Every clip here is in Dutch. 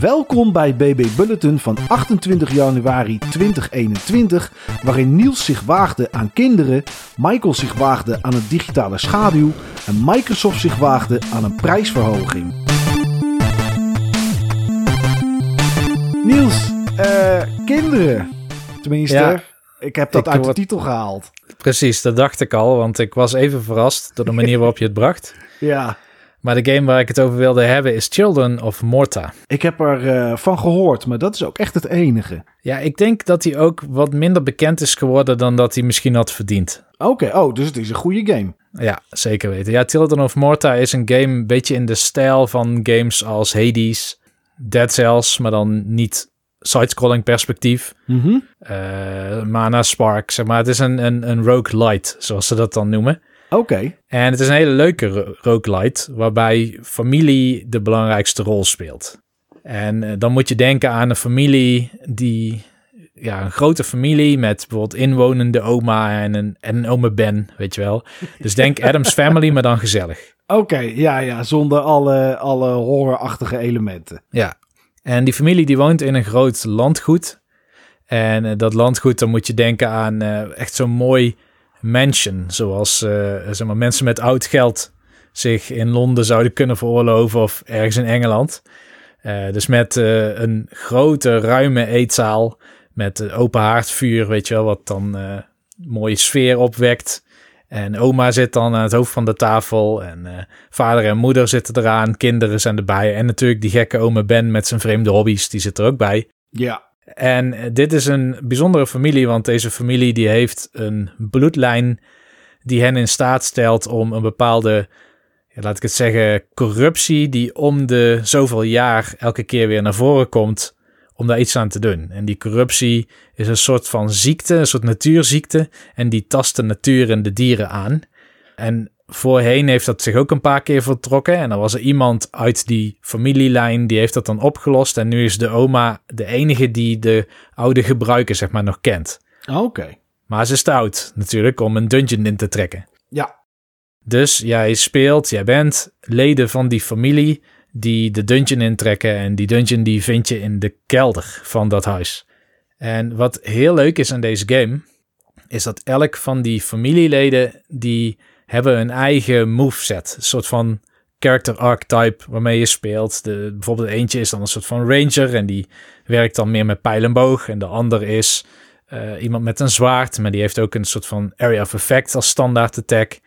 Welkom bij BB Bulletin van 28 januari 2021, waarin Niels zich waagde aan kinderen, Michael zich waagde aan een digitale schaduw en Microsoft zich waagde aan een prijsverhoging. Niels, eh, kinderen. Tenminste, Ja. ik heb dat Ik uit de titel gehaald. Precies, dat dacht ik al, want ik was even verrast door de manier waarop je het bracht. Ja, Maar de game waar ik het over wilde hebben is Children of Morta. ik heb er eh, van gehoord, maar dat is ook echt het enige. Ja, ik denk dat hij ook wat minder bekend is geworden dan dat hij misschien had verdiend. Oké, oh, dus het is een goede game. Ja, zeker weten. Ja, Children of Morta is een game een beetje in de stijl van games als Hades, Dead Cells, maar dan niet sidescrolling perspectief. Mhm. eh Mana Spark, zeg maar. Het is een, een, een roguelite, zoals ze dat dan noemen. Oké, En het is een hele leuke ro- roguelite, waarbij familie de belangrijkste rol speelt. En eh, dan moet je denken aan een familie die, ja, een grote familie met bijvoorbeeld inwonende oma en een, en een oma Ben, weet je wel. Dus denk Adam's Family, maar dan gezellig. Oké, ja, ja, zonder alle, alle horrorachtige elementen. Ja. En die familie die woont in een groot landgoed. En eh, dat landgoed, dan moet je denken aan eh, echt zo'n mooi mansion. Zoals eh, zeg maar, mensen met oud geld zich in Londen zouden kunnen veroorloven of ergens in Engeland. Eh, dus met eh, een grote, ruime eetzaal met open haardvuur, weet je wel, wat dan mooie sfeer opwekt. En oma zit dan aan het hoofd van de tafel en vader en moeder zitten eraan, kinderen zijn erbij. En natuurlijk die gekke oma Ben met zijn vreemde hobby's, die zit er ook bij. Ja, En eh, dit is een bijzondere familie, want deze familie die heeft een bloedlijn die hen in staat stelt om een bepaalde, laat ik het zeggen, corruptie die om de zoveel jaar elke keer weer naar voren komt, om daar iets aan te doen. En die corruptie is een soort van ziekte, een soort natuurziekte, en die tast de natuur en de dieren aan. En voorheen heeft dat zich ook een paar keer vertrokken. En dan was er iemand uit die familielijn die heeft dat dan opgelost. En nu is de oma de enige die de oude gebruiker zeg maar nog kent. oké. Maar ze is te oud natuurlijk om een dungeon in te trekken. Ja, Dus jij speelt, jij bent leden van die familie die de dungeon intrekken. En die dungeon die vind je in de kelder van dat huis. En wat heel leuk is aan deze game, is dat elk van die familieleden die hebben een eigen moveset. Een soort van character archetype waarmee je speelt. De, bijvoorbeeld eentje is dan een soort van ranger en die werkt dan meer met pijl en boog. En de ander is eh, iemand met een zwaard, maar die heeft ook een soort van area of effect als standaard attack.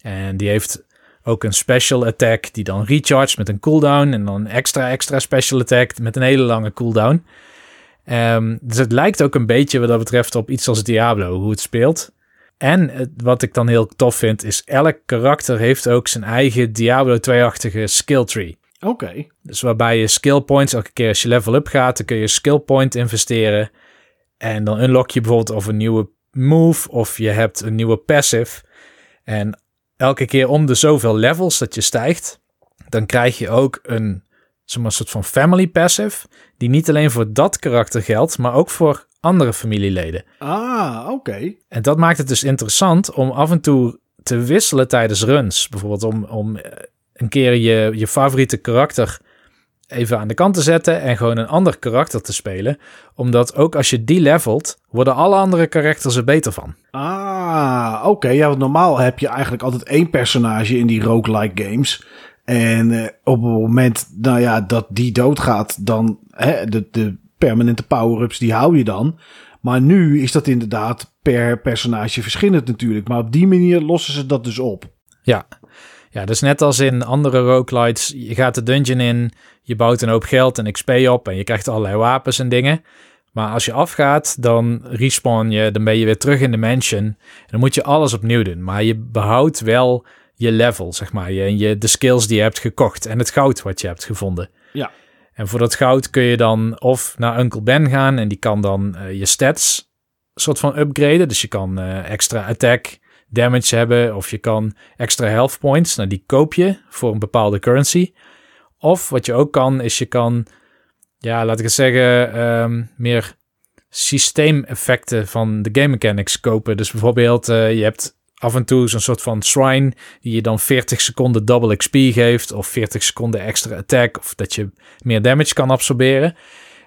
En die heeft ook een special attack die dan recharge met een cooldown. En dan extra extra special attack met een hele lange cooldown. Ehm, dus het lijkt ook een beetje wat dat betreft op iets als Diablo, hoe het speelt. En het- wat ik dan heel tof vind, is elk karakter heeft ook zijn eigen Diablo 2-achtige skill tree. oké. Dus waarbij je skill points, elke keer als je level up gaat, dan kun je skill point investeren. En dan unlock je bijvoorbeeld of een nieuwe move of je hebt een nieuwe passive. En elke keer om de zoveel levels dat je stijgt, dan krijg je ook een, zeg maar, soort van family passive. Die niet alleen voor dat karakter geldt, maar ook voor andere familieleden. Ah, oké. En dat maakt het dus interessant om af en toe te wisselen tijdens runs. Bijvoorbeeld om, om eh, een keer je, je favoriete karakter even aan de kant te zetten en gewoon een ander karakter te spelen. Omdat ook als je die levelt, worden alle andere karakters er beter van. Ah, oké. Ja, want normaal heb je eigenlijk altijd één personage in die roguelike games. En eh, op het moment nou ja, dat die doodgaat, dan hè, de, de permanente power-ups, die hou je dan. Maar nu is dat inderdaad per personage verschillend natuurlijk. Maar op die manier lossen ze dat dus op. Ja. Ja, dus net als in andere roguelites, je gaat de dungeon in, je bouwt een hoop geld en XP op en je krijgt allerlei wapens en dingen. Maar als je afgaat, dan respawn je, dan ben je weer terug in de mansion. En dan moet je alles opnieuw doen. Maar je behoudt wel je level, zeg maar. Je, je, de skills die je hebt gekocht en het goud wat je hebt gevonden. Ja. En voor dat goud kun je dan of naar Uncle Ben gaan en die kan dan eh, je stats soort van upgraden. Dus je kan eh, extra attack, damage hebben of je kan extra health points. Nou, die koop je voor een bepaalde currency. Of wat je ook kan, is je kan, ja, laat ik het zeggen, ehm, meer systeemeffecten van de game mechanics kopen. Dus bijvoorbeeld, eh, je hebt af en toe zo'n soort van shrine die je dan 40 seconden double XP geeft of 40 seconden extra attack of dat je meer damage kan absorberen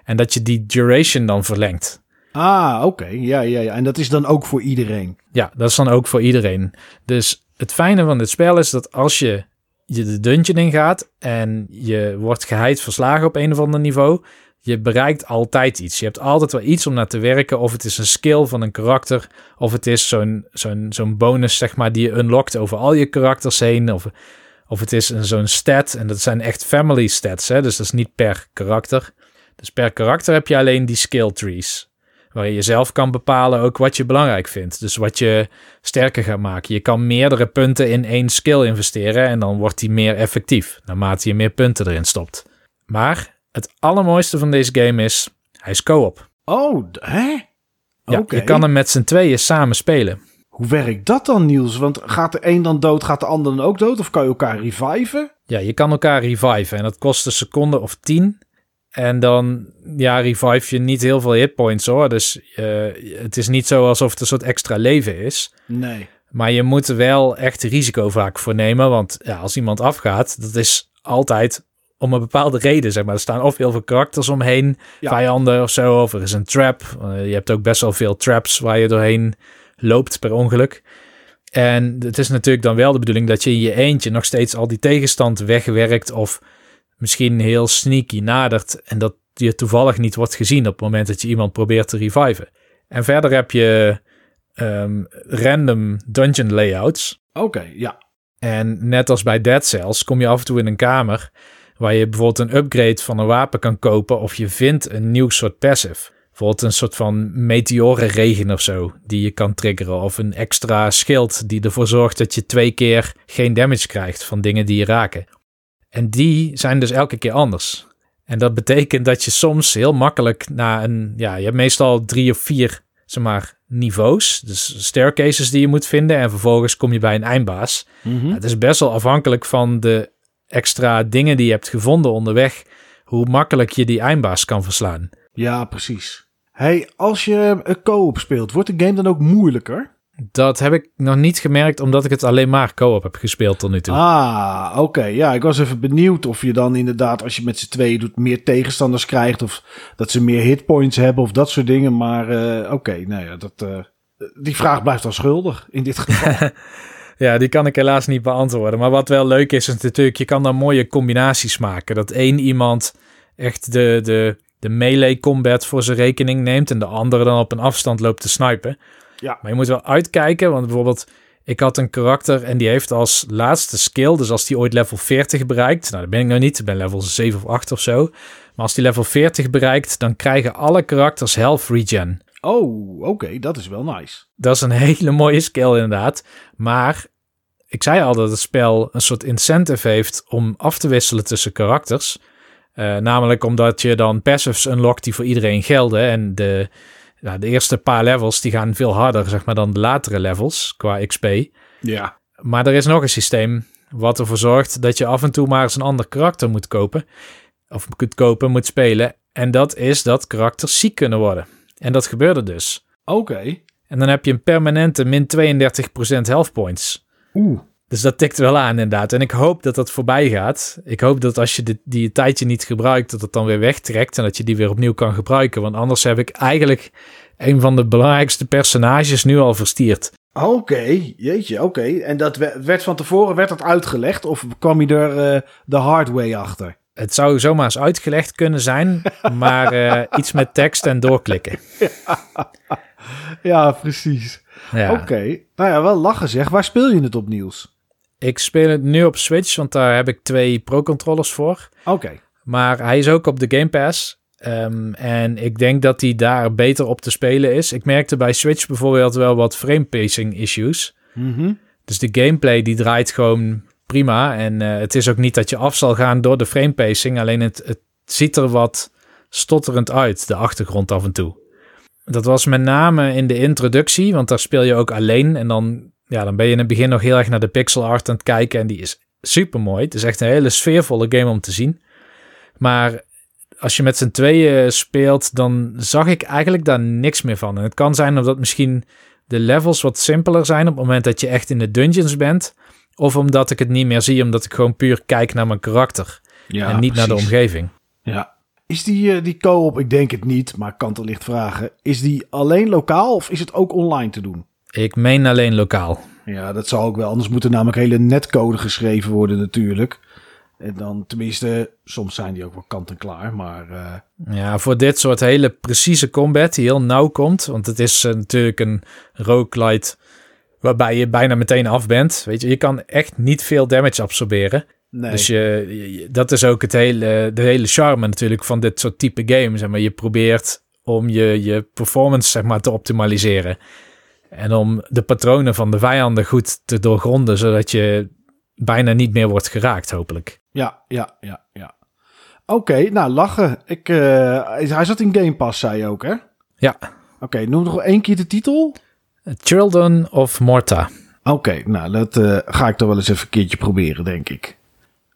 en dat je die duration dan verlengt. Ah, oké. Ja, ja, ja. En dat is dan ook voor iedereen. Ja, dat is dan ook voor iedereen. Dus het fijne van dit spel is dat als je je de dungeon ingaat en je wordt geheid verslagen op een of ander niveau, je bereikt altijd iets. Je hebt altijd wel iets om naar te werken. Of het is een skill van een karakter. Of het is zo'n zo'n zo'n bonus, zeg maar, die je unlockt over al je karakters heen. Of, of het is zo'n stat. En dat zijn echt family stats, hè. Dus dat is niet per karakter. Dus per karakter heb je alleen die skill trees. Waar je zelf kan bepalen ook wat je belangrijk vindt. Dus wat je sterker gaat maken. Je kan meerdere punten in één skill investeren. En dan wordt die meer effectief. Naarmate je meer punten erin stopt. Maar het allermooiste van deze game is, hij is co-op. Oh, hè? Ja, je kan hem met z'n tweeën samen spelen. Hoe werkt dat dan, Niels? Want gaat de een dan dood, gaat de ander dan ook dood? Of kan je elkaar reviven? Ja, je kan elkaar reviven en dat kost een seconde of tien. En dan, ja, revive je niet heel veel hitpoints hoor. Dus uh, het is niet zo alsof het een soort extra leven is. Nee. Maar je moet er wel echt risico vaak voor nemen. Want ja, als iemand afgaat, dat is altijd om een bepaalde reden, zeg maar. Er staan of heel veel karakters omheen, vijanden of zo, of er is een trap. Uh, je hebt ook best wel veel traps waar je doorheen loopt per ongeluk. En het is natuurlijk dan wel de bedoeling dat je in je eentje nog steeds al die tegenstand wegwerkt of misschien heel sneaky nadert en dat je toevallig niet wordt gezien op het moment dat je iemand probeert te reviven. En verder heb je um, random dungeon layouts. Oké, ja. En net als bij Dead Cells kom je af en toe in een kamer waar je bijvoorbeeld een upgrade van een wapen kan kopen of je vindt een nieuw soort passive. Bijvoorbeeld een soort van meteorenregen of zo die je kan triggeren of een extra schild die ervoor zorgt dat je twee keer geen damage krijgt van dingen die je raken. En die zijn dus elke keer anders. En dat betekent dat je soms heel makkelijk na een, ja, je hebt meestal drie of vier, zeg maar, niveaus. Dus staircases die je moet vinden en vervolgens kom je bij een eindbaas. Mhm. Het is best wel afhankelijk van de extra dingen die je hebt gevonden onderweg, hoe makkelijk je die eindbaas kan verslaan. Ja, precies. Hey, als je een co-op speelt, wordt de game dan ook moeilijker? Dat heb ik nog niet gemerkt, omdat ik het alleen maar co-op heb gespeeld tot nu toe. Ah, oké. Ja, ik was even benieuwd of je dan inderdaad, als je met z'n tweeën doet, meer tegenstanders krijgt. Of dat ze meer hitpoints hebben of dat soort dingen. Maar uh, oké, nou ja, dat, uh, die vraag blijft dan schuldig in dit geval. Ja, die kan ik helaas niet beantwoorden. Maar wat wel leuk is, is natuurlijk, je kan dan mooie combinaties maken. Dat één iemand echt de, de, de melee combat voor zijn rekening neemt en de andere dan op een afstand loopt te snipen. Ja. Maar je moet wel uitkijken, want bijvoorbeeld, ik had een karakter en die heeft als laatste skill, dus als die ooit level 40 bereikt, nou dat ben ik nog niet, ik ben level 7 of 8 of zo. Maar als die level 40 bereikt, dan krijgen alle karakters health regen. Oh, oké, dat is wel nice. Dat is een hele mooie skill inderdaad. Maar ik zei al dat het spel een soort incentive heeft om af te wisselen tussen karakters. Uh, namelijk omdat je dan passives unlockt die voor iedereen gelden. En de, nou, de eerste paar levels die gaan veel harder zeg maar, dan de latere levels qua XP. Ja. Maar er is nog een systeem wat ervoor zorgt dat je af en toe maar eens een ander karakter moet kopen. Of kunt kopen, moet spelen. En dat is dat karakters ziek kunnen worden. En dat gebeurde dus. Oké. En dan heb je een permanente min 32% health points. Oeh. Dus dat tikt wel aan inderdaad. En ik hoop dat dat voorbij gaat. Ik hoop dat als je die, die tijdje niet gebruikt, dat het dan weer wegtrekt en dat je die weer opnieuw kan gebruiken. Want anders heb ik eigenlijk een van de belangrijkste personages nu al verstierd. Oké, jeetje, oké. En dat werd van tevoren werd dat uitgelegd of kwam je er uh, de hard way achter? Het zou zomaar eens uitgelegd kunnen zijn, maar uh, iets met tekst en doorklikken. Ja, ja precies. Ja. Oké, nou ja, wel lachen zeg. Waar speel je het op, Niels? Ik speel het nu op Switch, want daar heb ik twee Pro-controllers voor. Oké. Maar hij is ook op de Game Pass. Um, en ik denk dat hij daar beter op te spelen is. Ik merkte bij Switch bijvoorbeeld wel wat frame pacing issues. Mm -hmm. Dus de gameplay die draait gewoon prima. En uh, het is ook niet dat je af zal gaan door de frame pacing. Alleen het, het ziet er wat stotterend uit, de achtergrond af en toe. Dat was met name in de introductie, want daar speel je ook alleen. En dan, ja, dan ben je in het begin nog heel erg naar de pixel art aan het kijken. En die is super mooi. Het is echt een hele sfeervolle game om te zien. Maar als je met z'n tweeën speelt, dan zag ik eigenlijk daar niks meer van. En het kan zijn omdat misschien de levels wat simpeler zijn op het moment dat je echt in de dungeons bent. Of omdat ik het niet meer zie, omdat ik gewoon puur kijk naar mijn karakter. Ja, en niet naar de omgeving. Ja. Is die, eh, die co-op, ik denk het niet, maar ik kan het licht vragen. Is die alleen lokaal of is het ook online te doen? Ik meen alleen lokaal. Ja, dat zou ook wel. Anders moet er namelijk hele netcode geschreven worden natuurlijk. En dan tenminste, soms zijn die ook wel kant en klaar. Maar eh, Ja, voor dit soort hele precieze combat die heel nauw komt. Want het is eh, natuurlijk een roguelite waarbij je bijna meteen af bent. Weet je, je kan echt niet veel damage absorberen. Nee. Dus je, je- dat is ook het hele, de hele charme natuurlijk van dit soort type games. Zeg maar. Je probeert om je, je performance zeg maar, te optimaliseren. En om de patronen van de vijanden goed te doorgronden, zodat je bijna niet meer wordt geraakt, hopelijk. Ja, ja, ja, ja. Oké, nou lachen. Ik, eh, hij zat in Game Pass, zei je ook, hè? Ja. Oké, noem nog één keer de titel. Children of Morta. Oké, nou dat eh, ga ik toch wel eens even een keertje proberen, denk ik.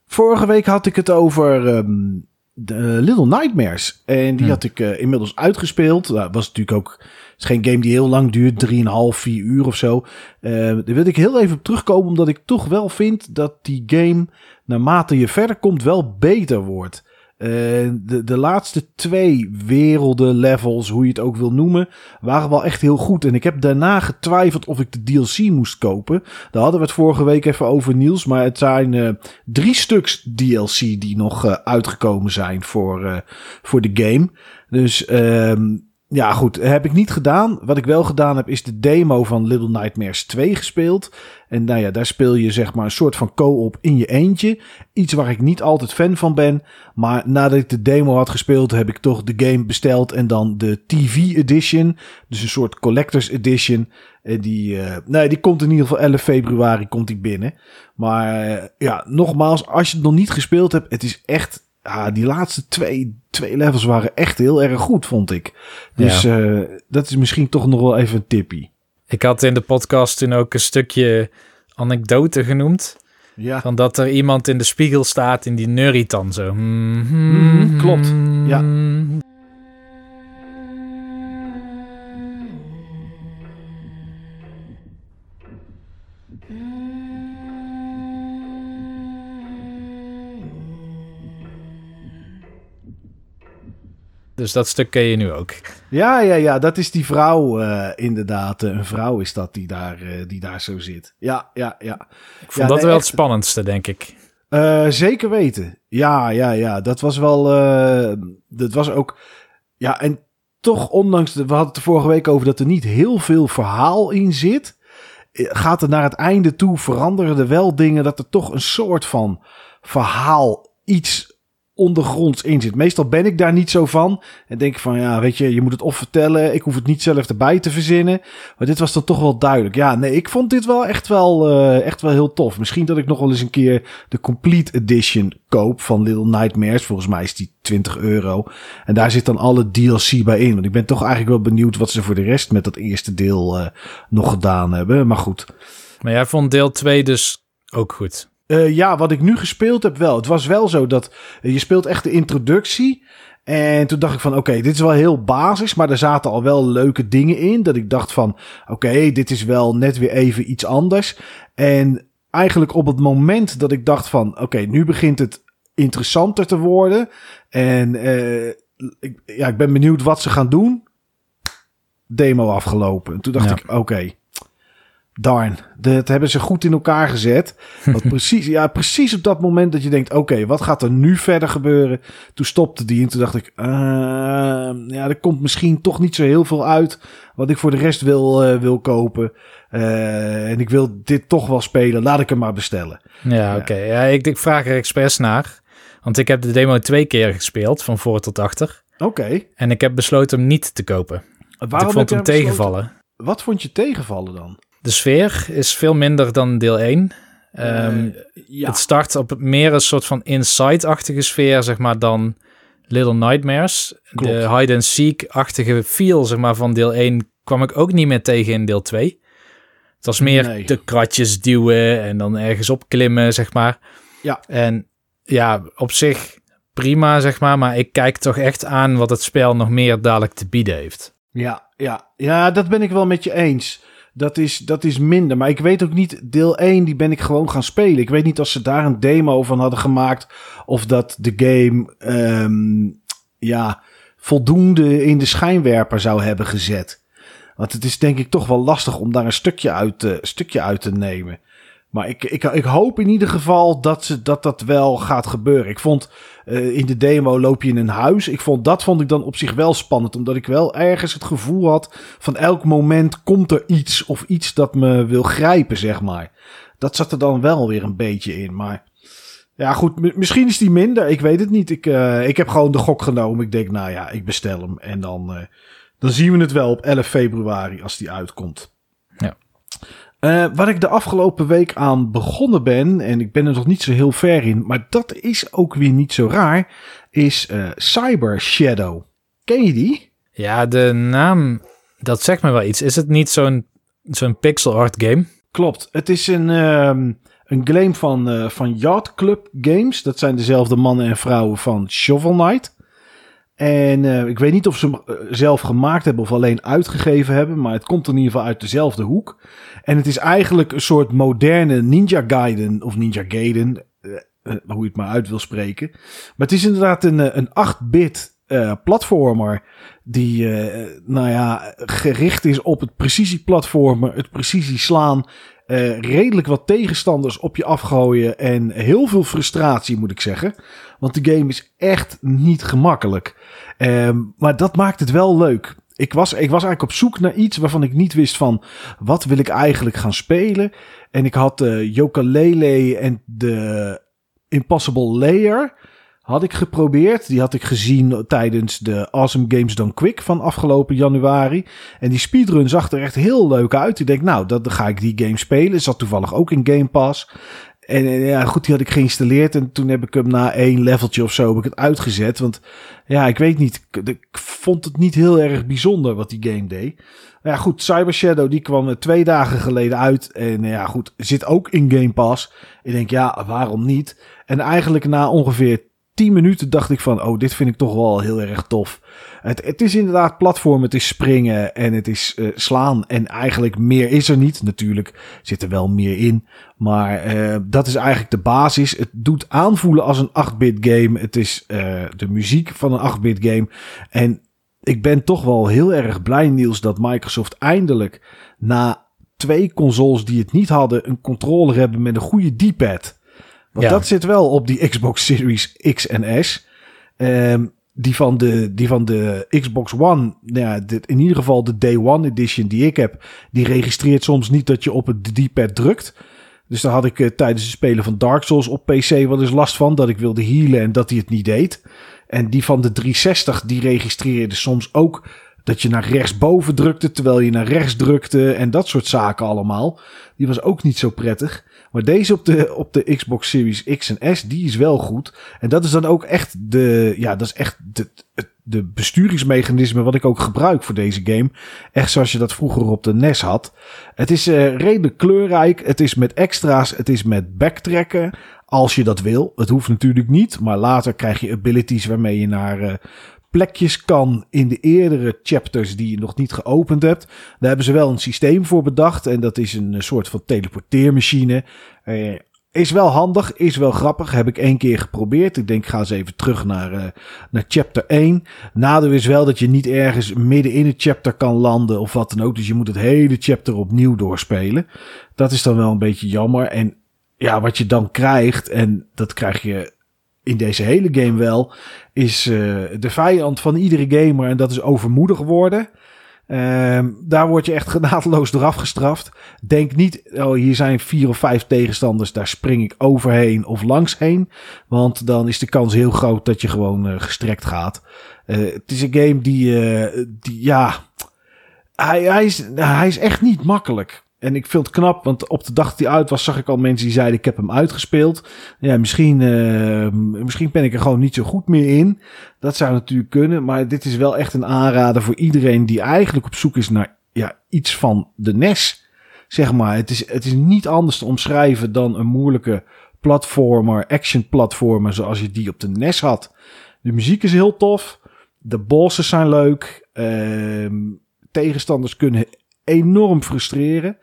Vorige week had ik het over ehm, de Little Nightmares. En die Hm. had ik eh, inmiddels uitgespeeld. Nou, was natuurlijk ook. Is geen game die heel lang duurt, 3,5, 4 uur of zo. Eh, daar wil ik heel even op terugkomen, omdat ik toch wel vind dat die game, naarmate je verder komt, wel beter wordt. Eh, de, de laatste twee werelden, levels, hoe je het ook wil noemen, waren wel echt heel goed. En ik heb daarna getwijfeld of ik de DLC moest kopen. Daar hadden we het vorige week even over, Niels. Maar het zijn eh, drie stuks DLC die nog eh, uitgekomen zijn voor, voor de game. Dus ehm, ja, goed, heb ik niet gedaan. Wat ik wel gedaan heb, is de demo van Little Nightmares 2 gespeeld. En nou ja, daar speel je zeg maar een soort van co-op in je eentje. Iets waar ik niet altijd fan van ben. Maar nadat ik de demo had gespeeld, heb ik toch de game besteld. En dan de TV edition. Dus een soort collector's edition. En die, eh, nee, die komt in ieder geval 11 februari komt die binnen. Maar eh, ja, nogmaals, als je het nog niet gespeeld hebt, het is echt... Ja, die laatste twee, twee levels waren echt heel erg goed, vond ik. Dus eh, dat is misschien toch nog wel even een tippie. Ik had in de podcast toen ook een stukje anekdote genoemd. Ja, Van dat er iemand in de spiegel staat in die neuritan zo. Mhm, klopt. Ja. Dus dat stuk ken je nu ook. ja, ja, ja dat is die vrouw eh, inderdaad. Eh, Een vrouw is dat die daar, eh, die daar zo zit. Ja, ja, ja. Ik vond Ja, dat nee, wel echt. het spannendste, denk ik. Zeker weten. Ja, ja, ja. Dat was wel. dat was ook. Ja, en toch, ondanks. De, we hadden het vorige week over dat er niet heel veel verhaal in zit. Gaat er naar het einde toe, veranderen er wel dingen dat er toch een soort van verhaal, iets ondergronds in zit. Meestal ben ik daar niet zo van. En denk van, ja, weet je, je moet het of vertellen. Ik hoef het niet zelf erbij te verzinnen. Maar dit was dan toch wel duidelijk. Ja, nee, ik vond dit wel echt wel, eh, echt wel heel tof. Misschien dat ik nog wel eens een keer de Complete Edition koop van Little Nightmares. Volgens mij is die 20 euro. En daar zit dan alle DLC bij in. Want ik ben toch eigenlijk wel benieuwd wat ze voor de rest met dat eerste deel eh, nog gedaan hebben. Maar goed. Maar jij vond deel 2 dus ook goed. Eh, ja, wat ik nu gespeeld heb wel. Het was wel zo dat eh, je speelt echt de introductie. En toen dacht ik van oké, dit is wel heel basis. Maar er zaten al wel leuke dingen in. Dat ik dacht van oké, dit is wel net weer even iets anders. En eigenlijk op het moment dat ik dacht van oké, nu begint het interessanter te worden. En eh, ik, ja, ik ben benieuwd wat ze gaan doen. Demo afgelopen. En toen dacht Ja. ik oké. Darn, dat hebben ze goed in elkaar gezet. Want precies, ja, precies op dat moment dat je denkt: oké, wat gaat er nu verder gebeuren? Toen stopte die en toen dacht ik: eh, ja, er komt misschien toch niet zo heel veel uit wat ik voor de rest wil, eh, wil kopen. Eh, en ik wil dit toch wel spelen. Laat ik hem maar bestellen. Ja, oké. Ja, ik, ik vraag er expres naar. Want ik heb de demo twee keer gespeeld, van voor tot achter. Oké. En ik heb besloten hem niet te kopen. Waarom ik heb vond je hem besloten? tegenvallen. Wat vond je tegenvallen dan? De sfeer is veel minder dan deel 1. Ehm, Eh, ja. Het start op meer een soort van inside-achtige sfeer, zeg maar, dan Little Nightmares. Klopt. De hide-and-seek-achtige feel, zeg maar, van deel 1 kwam ik ook niet meer tegen in deel 2. Het was meer Nee. de kratjes duwen en dan ergens opklimmen, zeg maar. Ja. En ja, op zich prima, zeg maar. Maar ik kijk toch echt aan wat het spel nog meer dadelijk te bieden heeft. Ja, ja, ja, dat ben ik wel met je eens. Dat is, dat is minder. Maar ik weet ook niet, deel 1, die ben ik gewoon gaan spelen. Ik weet niet of ze daar een demo van hadden gemaakt. Of dat de game, um, ja, voldoende in de schijnwerper zou hebben gezet. Want het is denk ik toch wel lastig om daar een stukje uit, uh, stukje uit te nemen. Maar ik, ik, ik hoop in ieder geval dat, ze, dat dat wel gaat gebeuren. Ik vond uh, in de demo loop je in een huis. Ik vond, dat vond ik dan op zich wel spannend. Omdat ik wel ergens het gevoel had van elk moment komt er iets of iets dat me wil grijpen, zeg maar. Dat zat er dan wel weer een beetje in. Maar ja, goed, misschien is die minder. Ik weet het niet. Ik, uh, ik heb gewoon de gok genomen. Ik denk, nou ja, ik bestel hem. En dan, uh, dan zien we het wel op 11 februari als die uitkomt. Ja. Uh, waar ik de afgelopen week aan begonnen ben, en ik ben er nog niet zo heel ver in, maar dat is ook weer niet zo raar, is uh, Cyber Shadow. Ken je die? Ja, de naam, dat zegt me wel iets. Is het niet zo'n zo'n pixel art game? Klopt. Het is een, um, een game van, uh, van Yacht Club Games. Dat zijn dezelfde mannen en vrouwen van Shovel Knight. En uh, ik weet niet of ze hem zelf gemaakt hebben of alleen uitgegeven hebben, maar het komt in ieder geval uit dezelfde hoek. En het is eigenlijk een soort moderne Ninja Gaiden of Ninja Gaiden, uh, hoe je het maar uit wil spreken. Maar het is inderdaad een, een 8-bit platformer die, nou ja, gericht is op het precisieplatformen, het precisie slaan uh, redelijk wat tegenstanders op je afgooien en heel veel frustratie moet ik zeggen. Want de game is echt niet gemakkelijk. Um, maar dat maakt het wel leuk. Ik was, ik was eigenlijk op zoek naar iets waarvan ik niet wist van wat wil ik eigenlijk gaan spelen. En ik had uh, Yooka-Laylee en de Impossible Layer had ik geprobeerd. Die had ik gezien tijdens de Awesome Games Done Quick van afgelopen januari. En die speedrun zag er echt heel leuk uit. Ik denk, nou, dan ga ik die game spelen. Zat toevallig ook in Game Pass. En ja, goed, die had ik geïnstalleerd. En toen heb ik hem na één leveltje of zo heb ik het uitgezet. Want ja, ik weet niet. Ik vond het niet heel erg bijzonder wat die game deed. Ja, goed, Cyber Shadow die kwam twee dagen geleden uit. En ja, goed, zit ook in Game Pass. Ik denk, ja, waarom niet? En eigenlijk na ongeveer 10 minuten dacht ik van, oh, dit vind ik toch wel heel erg tof. Het, het is inderdaad platform, het is springen en het is uh, slaan. En eigenlijk meer is er niet. Natuurlijk zit er wel meer in. Maar uh, dat is eigenlijk de basis. Het doet aanvoelen als een 8-bit game. Het is uh, de muziek van een 8-bit game. En ik ben toch wel heel erg blij, Niels, dat Microsoft eindelijk na twee consoles die het niet hadden, een controller hebben met een goede D-pad. Want ja. dat zit wel op die Xbox Series X en S. Um, die, van de, die van de Xbox One, nou ja, in ieder geval de Day One Edition die ik heb, die registreert soms niet dat je op het D-pad drukt. Dus daar had ik uh, tijdens het spelen van Dark Souls op PC wel eens last van. Dat ik wilde healen en dat hij het niet deed. En die van de 360, die registreerde soms ook dat je naar rechtsboven drukte terwijl je naar rechts drukte en dat soort zaken allemaal. Die was ook niet zo prettig. Maar deze op de, op de Xbox Series X en S, die is wel goed. En dat is dan ook echt de, ja, dat is echt de, de besturingsmechanisme wat ik ook gebruik voor deze game. Echt zoals je dat vroeger op de NES had. Het is uh, redelijk kleurrijk. Het is met extra's. Het is met backtracken. Als je dat wil. Het hoeft natuurlijk niet. Maar later krijg je abilities waarmee je naar uh, plekjes kan in de eerdere chapters die je nog niet geopend hebt. Daar hebben ze wel een systeem voor bedacht. En dat is een soort van teleporteermachine. Uh, is wel handig, is wel grappig. Heb ik één keer geprobeerd. Ik denk, ga eens even terug naar, uh, naar chapter 1. Nadeel is wel dat je niet ergens midden in het chapter kan landen of wat dan ook. Dus je moet het hele chapter opnieuw doorspelen. Dat is dan wel een beetje jammer. En ja, wat je dan krijgt, en dat krijg je in deze hele game wel, is uh, de vijand van iedere gamer en dat is overmoedig worden. Um, daar word je echt genadeloos door afgestraft. Denk niet, oh, hier zijn vier of vijf tegenstanders, daar spring ik overheen of langs heen. Want dan is de kans heel groot dat je gewoon uh, gestrekt gaat. Uh, het is een game die, die ja, hij, hij, is, hij is echt niet makkelijk. En ik vind het knap, want op de dag dat hij uit was, zag ik al mensen die zeiden: Ik heb hem uitgespeeld. Ja, misschien, uh, misschien ben ik er gewoon niet zo goed meer in. Dat zou natuurlijk kunnen. Maar dit is wel echt een aanrader voor iedereen die eigenlijk op zoek is naar ja, iets van de NES. Zeg maar, het is, het is niet anders te omschrijven dan een moeilijke platformer, action platformer, zoals je die op de NES had. De muziek is heel tof. De bosses zijn leuk. Uh, tegenstanders kunnen enorm frustreren.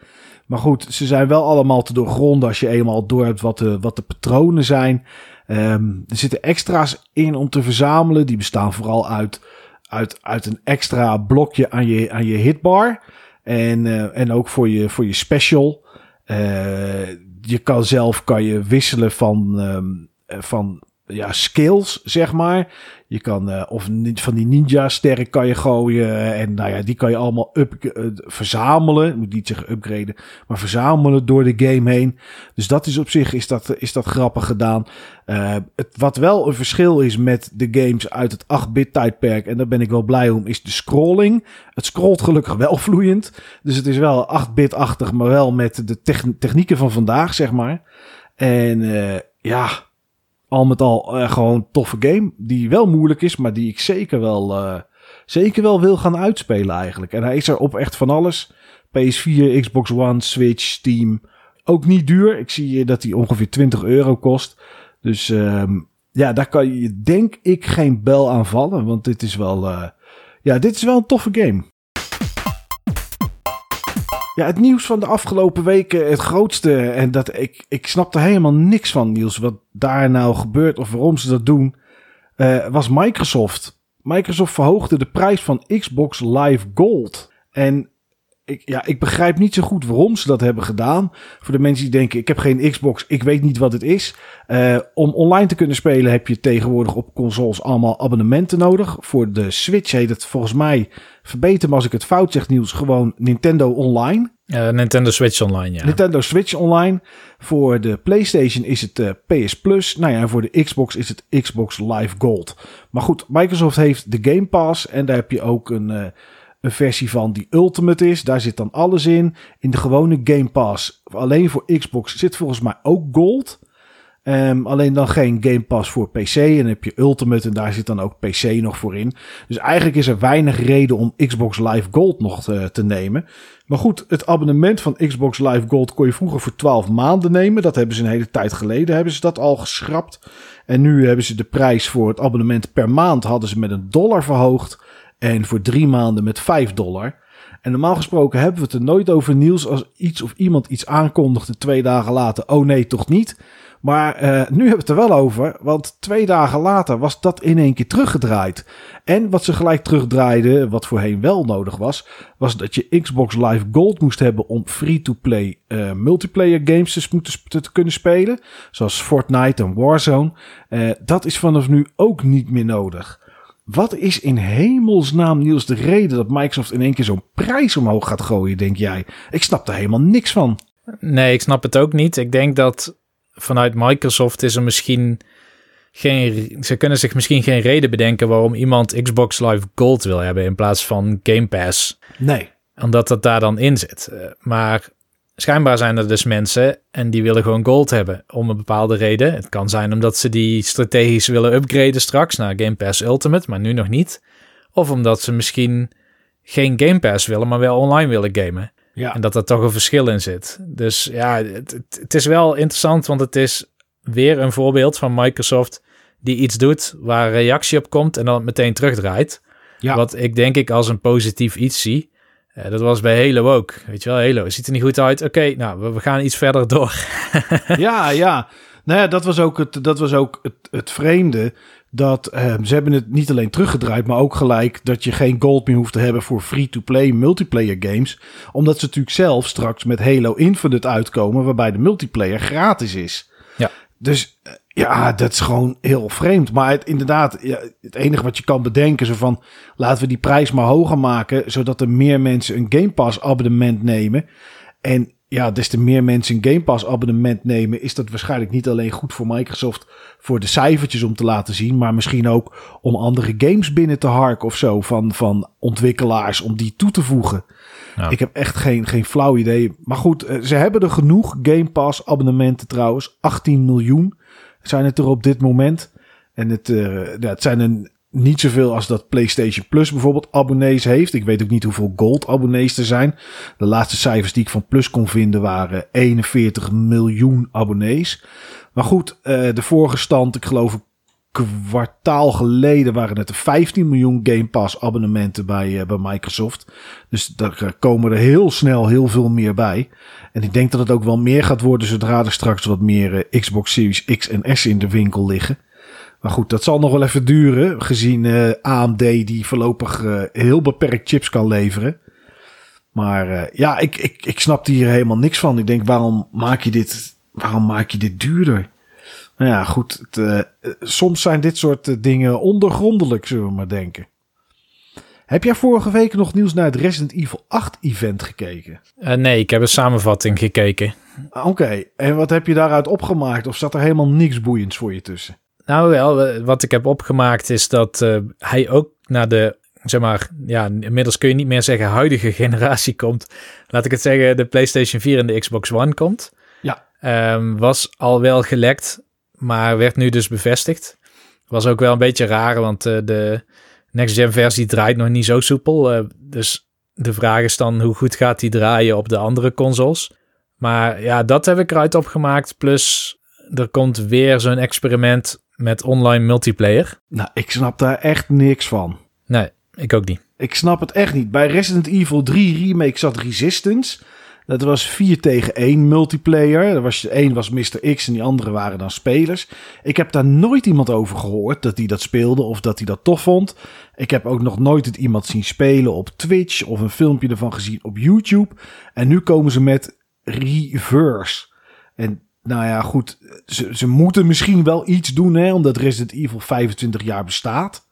Maar goed, ze zijn wel allemaal te doorgronden als je eenmaal door hebt wat de, wat de patronen zijn. Ehm, er zitten extra's in om te verzamelen. Die bestaan vooral uit, uit, uit een extra blokje aan je, aan je hitbar. En, uh, en ook voor je, voor je special. Uh, je kan zelf kan je wisselen van, um, van ja, skills, zeg maar. Je kan uh, of van die ninja sterren kan je gooien. En nou ja, die kan je allemaal up, uh, verzamelen. Ik moet niet zeggen upgraden, maar verzamelen door de game heen. Dus dat is op zich is dat, is dat grappig gedaan. Uh, het, wat wel een verschil is met de games uit het 8-bit tijdperk. En daar ben ik wel blij om, is de scrolling. Het scrolt gelukkig wel vloeiend. Dus het is wel 8-bit-achtig, maar wel met de technieken van vandaag, zeg maar. En ja al met al uh, gewoon toffe game. Die wel moeilijk is, maar die ik zeker wel, uh, zeker wel wil gaan uitspelen eigenlijk. En hij is er op echt van alles. PS4, Xbox One, Switch, Steam. Ook niet duur. Ik zie dat hij ongeveer 20 euro kost. Dus um, ja, daar kan je denk ik geen bel aan vallen. Want dit is wel, uh, ja, dit is wel een toffe game. Ja, het nieuws van de afgelopen weken, het grootste. En dat ik, ik snapte helemaal niks van, Niels. Wat daar nou gebeurt of waarom ze dat doen. Uh, was Microsoft. Microsoft verhoogde de prijs van Xbox Live Gold. En ik, ja, ik begrijp niet zo goed waarom ze dat hebben gedaan. Voor de mensen die denken, ik heb geen Xbox, ik weet niet wat het is. Uh, om online te kunnen spelen heb je tegenwoordig op consoles allemaal abonnementen nodig. Voor de Switch heet het volgens mij, verbeter me als ik het fout zeg Niels, gewoon Nintendo Online. Uh, Nintendo Switch Online, ja. Nintendo Switch Online. Voor de PlayStation is het uh, PS Plus. Nou ja, en voor de Xbox is het Xbox Live Gold. Maar goed, Microsoft heeft de Game Pass en daar heb je ook een... Een versie van die Ultimate is. Daar zit dan alles in. In de gewone Game Pass, alleen voor Xbox, zit volgens mij ook Gold. Um, alleen dan geen Game Pass voor PC. En dan heb je Ultimate en daar zit dan ook PC nog voor in. Dus eigenlijk is er weinig reden om Xbox Live Gold nog te, te nemen. Maar goed, het abonnement van Xbox Live Gold kon je vroeger voor 12 maanden nemen. Dat hebben ze een hele tijd geleden hebben ze dat al geschrapt. En nu hebben ze de prijs voor het abonnement per maand hadden ze met een dollar verhoogd. En voor drie maanden met 5 dollar. En normaal gesproken hebben we het er nooit over nieuws als iets of iemand iets aankondigde twee dagen later. Oh nee, toch niet. Maar uh, nu hebben we het er wel over, want twee dagen later was dat in één keer teruggedraaid. En wat ze gelijk terugdraaiden, wat voorheen wel nodig was, was dat je Xbox Live Gold moest hebben om free-to-play uh, multiplayer games te, te, kunnen spelen. Zoals Fortnite en Warzone. Uh, dat is vanaf nu ook niet meer nodig. Wat is in hemelsnaam, Niels, de reden dat Microsoft in één keer zo'n prijs omhoog gaat gooien, denk jij? Ik snap er helemaal niks van. Nee, ik snap het ook niet. Ik denk dat vanuit Microsoft is er misschien geen. Ze kunnen zich misschien geen reden bedenken waarom iemand Xbox Live Gold wil hebben in plaats van Game Pass. Nee. Omdat dat daar dan in zit. Eh, maar schijnbaar zijn er dus mensen en die willen gewoon gold hebben om een bepaalde reden. Het kan zijn omdat ze die strategisch willen upgraden straks naar Game Pass Ultimate, maar nu nog niet. Of omdat ze misschien geen Game Pass willen, maar wel online willen gamen. Ja. En dat er toch een verschil in zit. Dus ja, het, het, is wel interessant, want het is weer een voorbeeld van Microsoft die iets doet waar reactie op komt en dan meteen terugdraait. Ja. Wat ik denk ik als een positief iets zie. Uh, dat was bij Halo ook. Weet je wel, Halo ziet er niet goed uit. Oké, nou, we, gaan iets verder door. ja, ja. Nou ja, dat was ook het, dat was ook het, het vreemde dat uh, ze hebben het niet alleen teruggedraaid, maar ook gelijk dat je geen gold meer hoeft te hebben voor free-to-play multiplayer games. Omdat ze natuurlijk zelf straks met Halo Infinite uitkomen, waarbij de multiplayer gratis is. Dus uh, ja, dat is gewoon heel vreemd. Maar het, inderdaad, ja, het enige wat je kan bedenken is van laten we die prijs maar hoger maken, zodat er meer mensen een Game Pass abonnement nemen. En ja, des te meer mensen een Game Pass abonnement nemen, is dat waarschijnlijk niet alleen goed voor Microsoft voor de cijfertjes om te laten zien, maar misschien ook om andere games binnen te harken of zo van, van ontwikkelaars om die toe te voegen. Ja. Ik heb echt geen, geen flauw idee. Maar goed, eh, ze hebben er genoeg Game Pass abonnementen trouwens. 18 miljoen zijn het er op dit moment. En het, uh, ja, het zijn een niet zoveel als dat PlayStation Plus bijvoorbeeld abonnees heeft. Ik weet ook niet hoeveel Gold abonnees er zijn. De laatste cijfers die ik van Plus kon vinden waren 41 miljoen abonnees. Maar goed, uh, de vorige stand, ik geloof een kwartaal geleden waren het er 15 miljoen Game Pass abonnementen bij, uh, bij Microsoft. Dus daar komen er heel snel heel veel meer bij. En ik denk dat het ook wel meer gaat worden zodra er straks wat meer Xbox Series X en S in de winkel liggen. Maar goed, dat zal nog wel even duren, gezien uh, AMD die voorlopig heel beperkt chips kan leveren. Maar ja, ik, ik, ik snap hier helemaal niks van. Ik denk, waarom maak je dit, waarom maak je dit duurder? Nou ja, goed. Het, soms zijn dit soort dingen ondergrondelijk, zullen we maar denken. Heb jij vorige week nog nieuws naar het Resident Evil 8 event gekeken? Nee, ik heb een samenvatting gekeken. Zeg Oké, en wat heb je daaruit opgemaakt? Of zat er helemaal niks boeiends voor je tussen? Nou wel, wat ik heb opgemaakt is dat hij ook naar de, zeg maar, ja, inmiddels kun je niet meer zeggen huidige generatie komt. Laat ik het zeggen, de PlayStation 4 en de Xbox One komt. Ja. Um, was al wel gelekt maar werd nu dus bevestigd. Was ook wel een beetje raar, want uh, de next-gen versie draait nog niet zo soepel. Uh, dus de vraag is dan hoe goed gaat die draaien op de andere consoles. Maar ja, dat heb ik eruit opgemaakt. Plus er komt weer zo'n experiment met online multiplayer. Nou, ik snap daar echt niks van. Nee, ik ook niet. Ik snap het echt niet. Bij Resident Evil 3 Remake zat Resistance. Dat was 4 tegen 1 multiplayer. Er was, één was Mr. X en die andere waren dan spelers. Ik heb daar nooit iemand over gehoord dat hij dat speelde of dat hij dat tof vond. Ik heb ook nog nooit het iemand zien spelen op Twitch of een filmpje ervan gezien op YouTube. En nu komen ze met Reverse. En nou ja, goed, ze, ze moeten misschien wel iets doen, hè, omdat Resident Evil 25 jaar bestaat.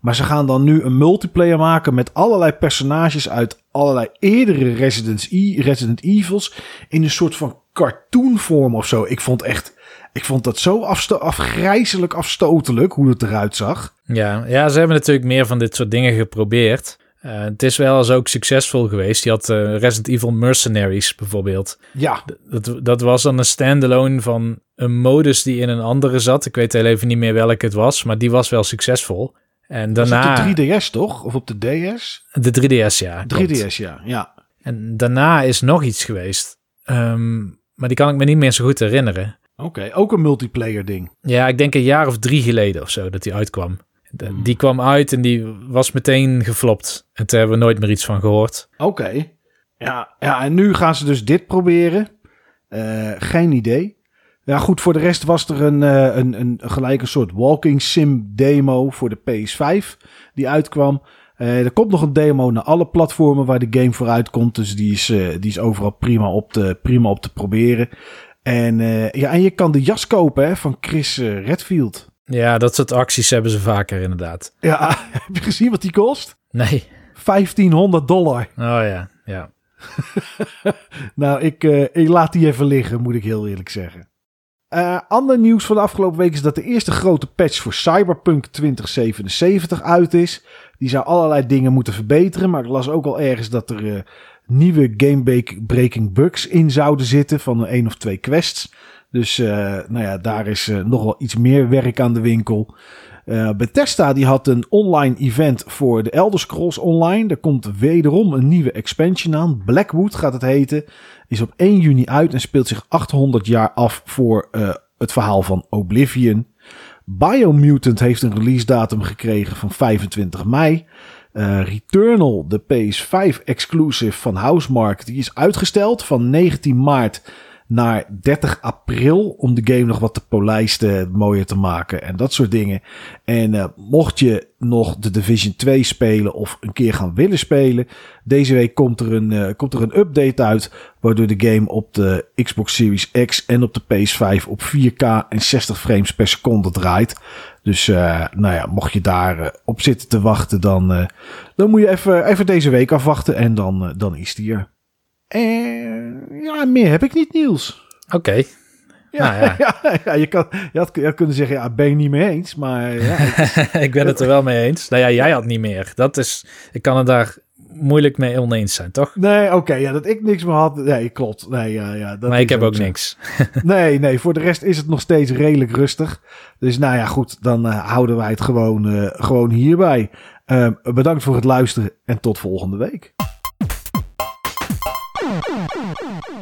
Maar ze gaan dan nu een multiplayer maken met allerlei personages uit allerlei eerdere Resident, Resident Evils. In een soort van cartoonvorm of zo. Ik vond echt. Ik vond dat zo afsto afgrijzelijk afstotelijk hoe het eruit zag. Ja, ja, ze hebben natuurlijk meer van dit soort dingen geprobeerd. Uh, het is wel eens ook succesvol geweest. Je had uh, Resident Evil Mercenaries bijvoorbeeld. Ja. Dat, dat was dan een standalone van een modus die in een andere zat. Ik weet heel even niet meer welke het was, maar die was wel succesvol. En daarna... Was de 3DS toch? Of op de DS? De 3DS, ja. 3DS, ja. ja. En daarna is nog iets geweest. Um, maar die kan ik me niet meer zo goed herinneren. Oké, ook een multiplayer ding. Ja, ik denk een jaar of drie geleden of zo dat die uitkwam. De, hmm. Die kwam uit en die was meteen geflopt. En toen hebben we nooit meer iets van gehoord. Oké. Ja, ja, en nu gaan ze dus dit proberen. Uh, geen idee. Ja, goed, voor de rest was er een, uh, een, een gelijk een soort walking sim demo voor de PS5 die uitkwam. Uh, er komt nog een demo naar alle platformen waar de game voor uitkomt. Dus die is, die is overal prima op te, prima op te proberen. En, ja, en je kan de jas kopen hè, van Chris Redfield. Ja, dat soort acties hebben ze vaker inderdaad. Ja, heb je gezien wat die kost? Nee. 1500 dollar. Oh ja, ja. nou, ik, ik laat die even liggen, moet ik heel eerlijk zeggen. Uh, ander nieuws van de afgelopen week is dat de eerste grote patch voor Cyberpunk 2077 uit is. Die zou allerlei dingen moeten verbeteren, maar ik las ook al ergens dat er uh, nieuwe game-breaking bugs in zouden zitten van een of twee quests. Dus uh, nou ja, daar is nog wel iets meer werk aan de winkel. Uh, Bethesda die had een online event voor de Elder Scrolls Online. Er komt wederom een nieuwe expansion aan. Blackwood gaat het heten. Is op 1 juni uit en speelt zich 800 jaar af voor het verhaal van Oblivion. Biomutant heeft een release datum gekregen van 25 mei. Returnal, de PS5 exclusive van Housemark, die is uitgesteld van 19 maart naar 30 april om de game nog wat te polijsten, mooier te maken en dat soort dingen. En uh, mocht je nog de Division 2 spelen of een keer gaan willen spelen, deze week komt er een, uh, komt er een update uit waardoor de game op de Xbox Series X en op de PS5 op 4K en 60 frames per seconde draait. Dus uh, nou ja, mocht je daar op zitten te wachten, dan, dan moet je even, even deze week afwachten en dan, dan is die er. En ja, meer heb ik niet, Niels. Oké. Ja, nou ja. ja, je, kan, je, had, je had kunnen zeggen, ja, ben je niet mee eens, maar ja. ik ben het er wel mee eens. Nou ja, jij had niet meer. Dat is, ik kan het daar moeilijk mee oneens zijn, toch? Nee, oké, ja, dat ik niks meer had, nee, klopt. Nee, ja, ja, dat maar ik heb ook, niks. nee, nee, voor de rest is het nog steeds redelijk rustig. Dus nou ja, goed, dan uh, houden wij het gewoon, uh, gewoon hierbij. Uh, bedankt voor het luisteren en tot volgende week. Oh,